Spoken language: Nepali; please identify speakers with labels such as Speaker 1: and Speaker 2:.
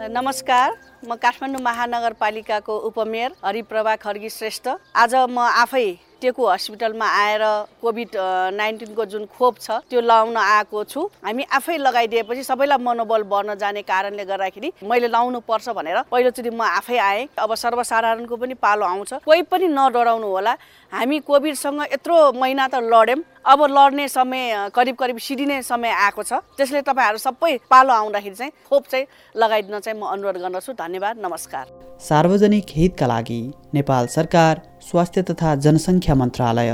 Speaker 1: नमस्कार। म काठमाडौँ महानगरपालिकाको उपमेयर हरिप्रभा खड्गी श्रेष्ठ। आज म आफै टेकु हस्पिटलमा आएर कोभिड नाइन्टिनको जुन खोप छ त्यो लाउन आएको छु। हामी आफै लगाइदिएपछि सबैलाई मनोबल बढ्न जाने कारणले गर्दाखेरि मैले लाउनु पर्छ भनेर पहिलोचोटि म आफै आएँ। अब सर्वसाधारणको पनि पालो आउँछ। कोही पनि नडराउनु होला। हामी कोभिडसँग यत्रो महिना त लड्यौँ अब लड्ने समय करिब करिब सिडिने समय आएको छ। त्यसले तपाईँहरू सबै पालो आउँदाखेरि चाहिँ खोप चाहिँ लगाइदिन चाहिँ म अनुरोध गर्दछु। धन्यवाद नमस्कार।
Speaker 2: सार्वजनिक हितका लागि नेपाल सरकार स्वास्थ्य तथा जनसङ्ख्या मन्त्रालय।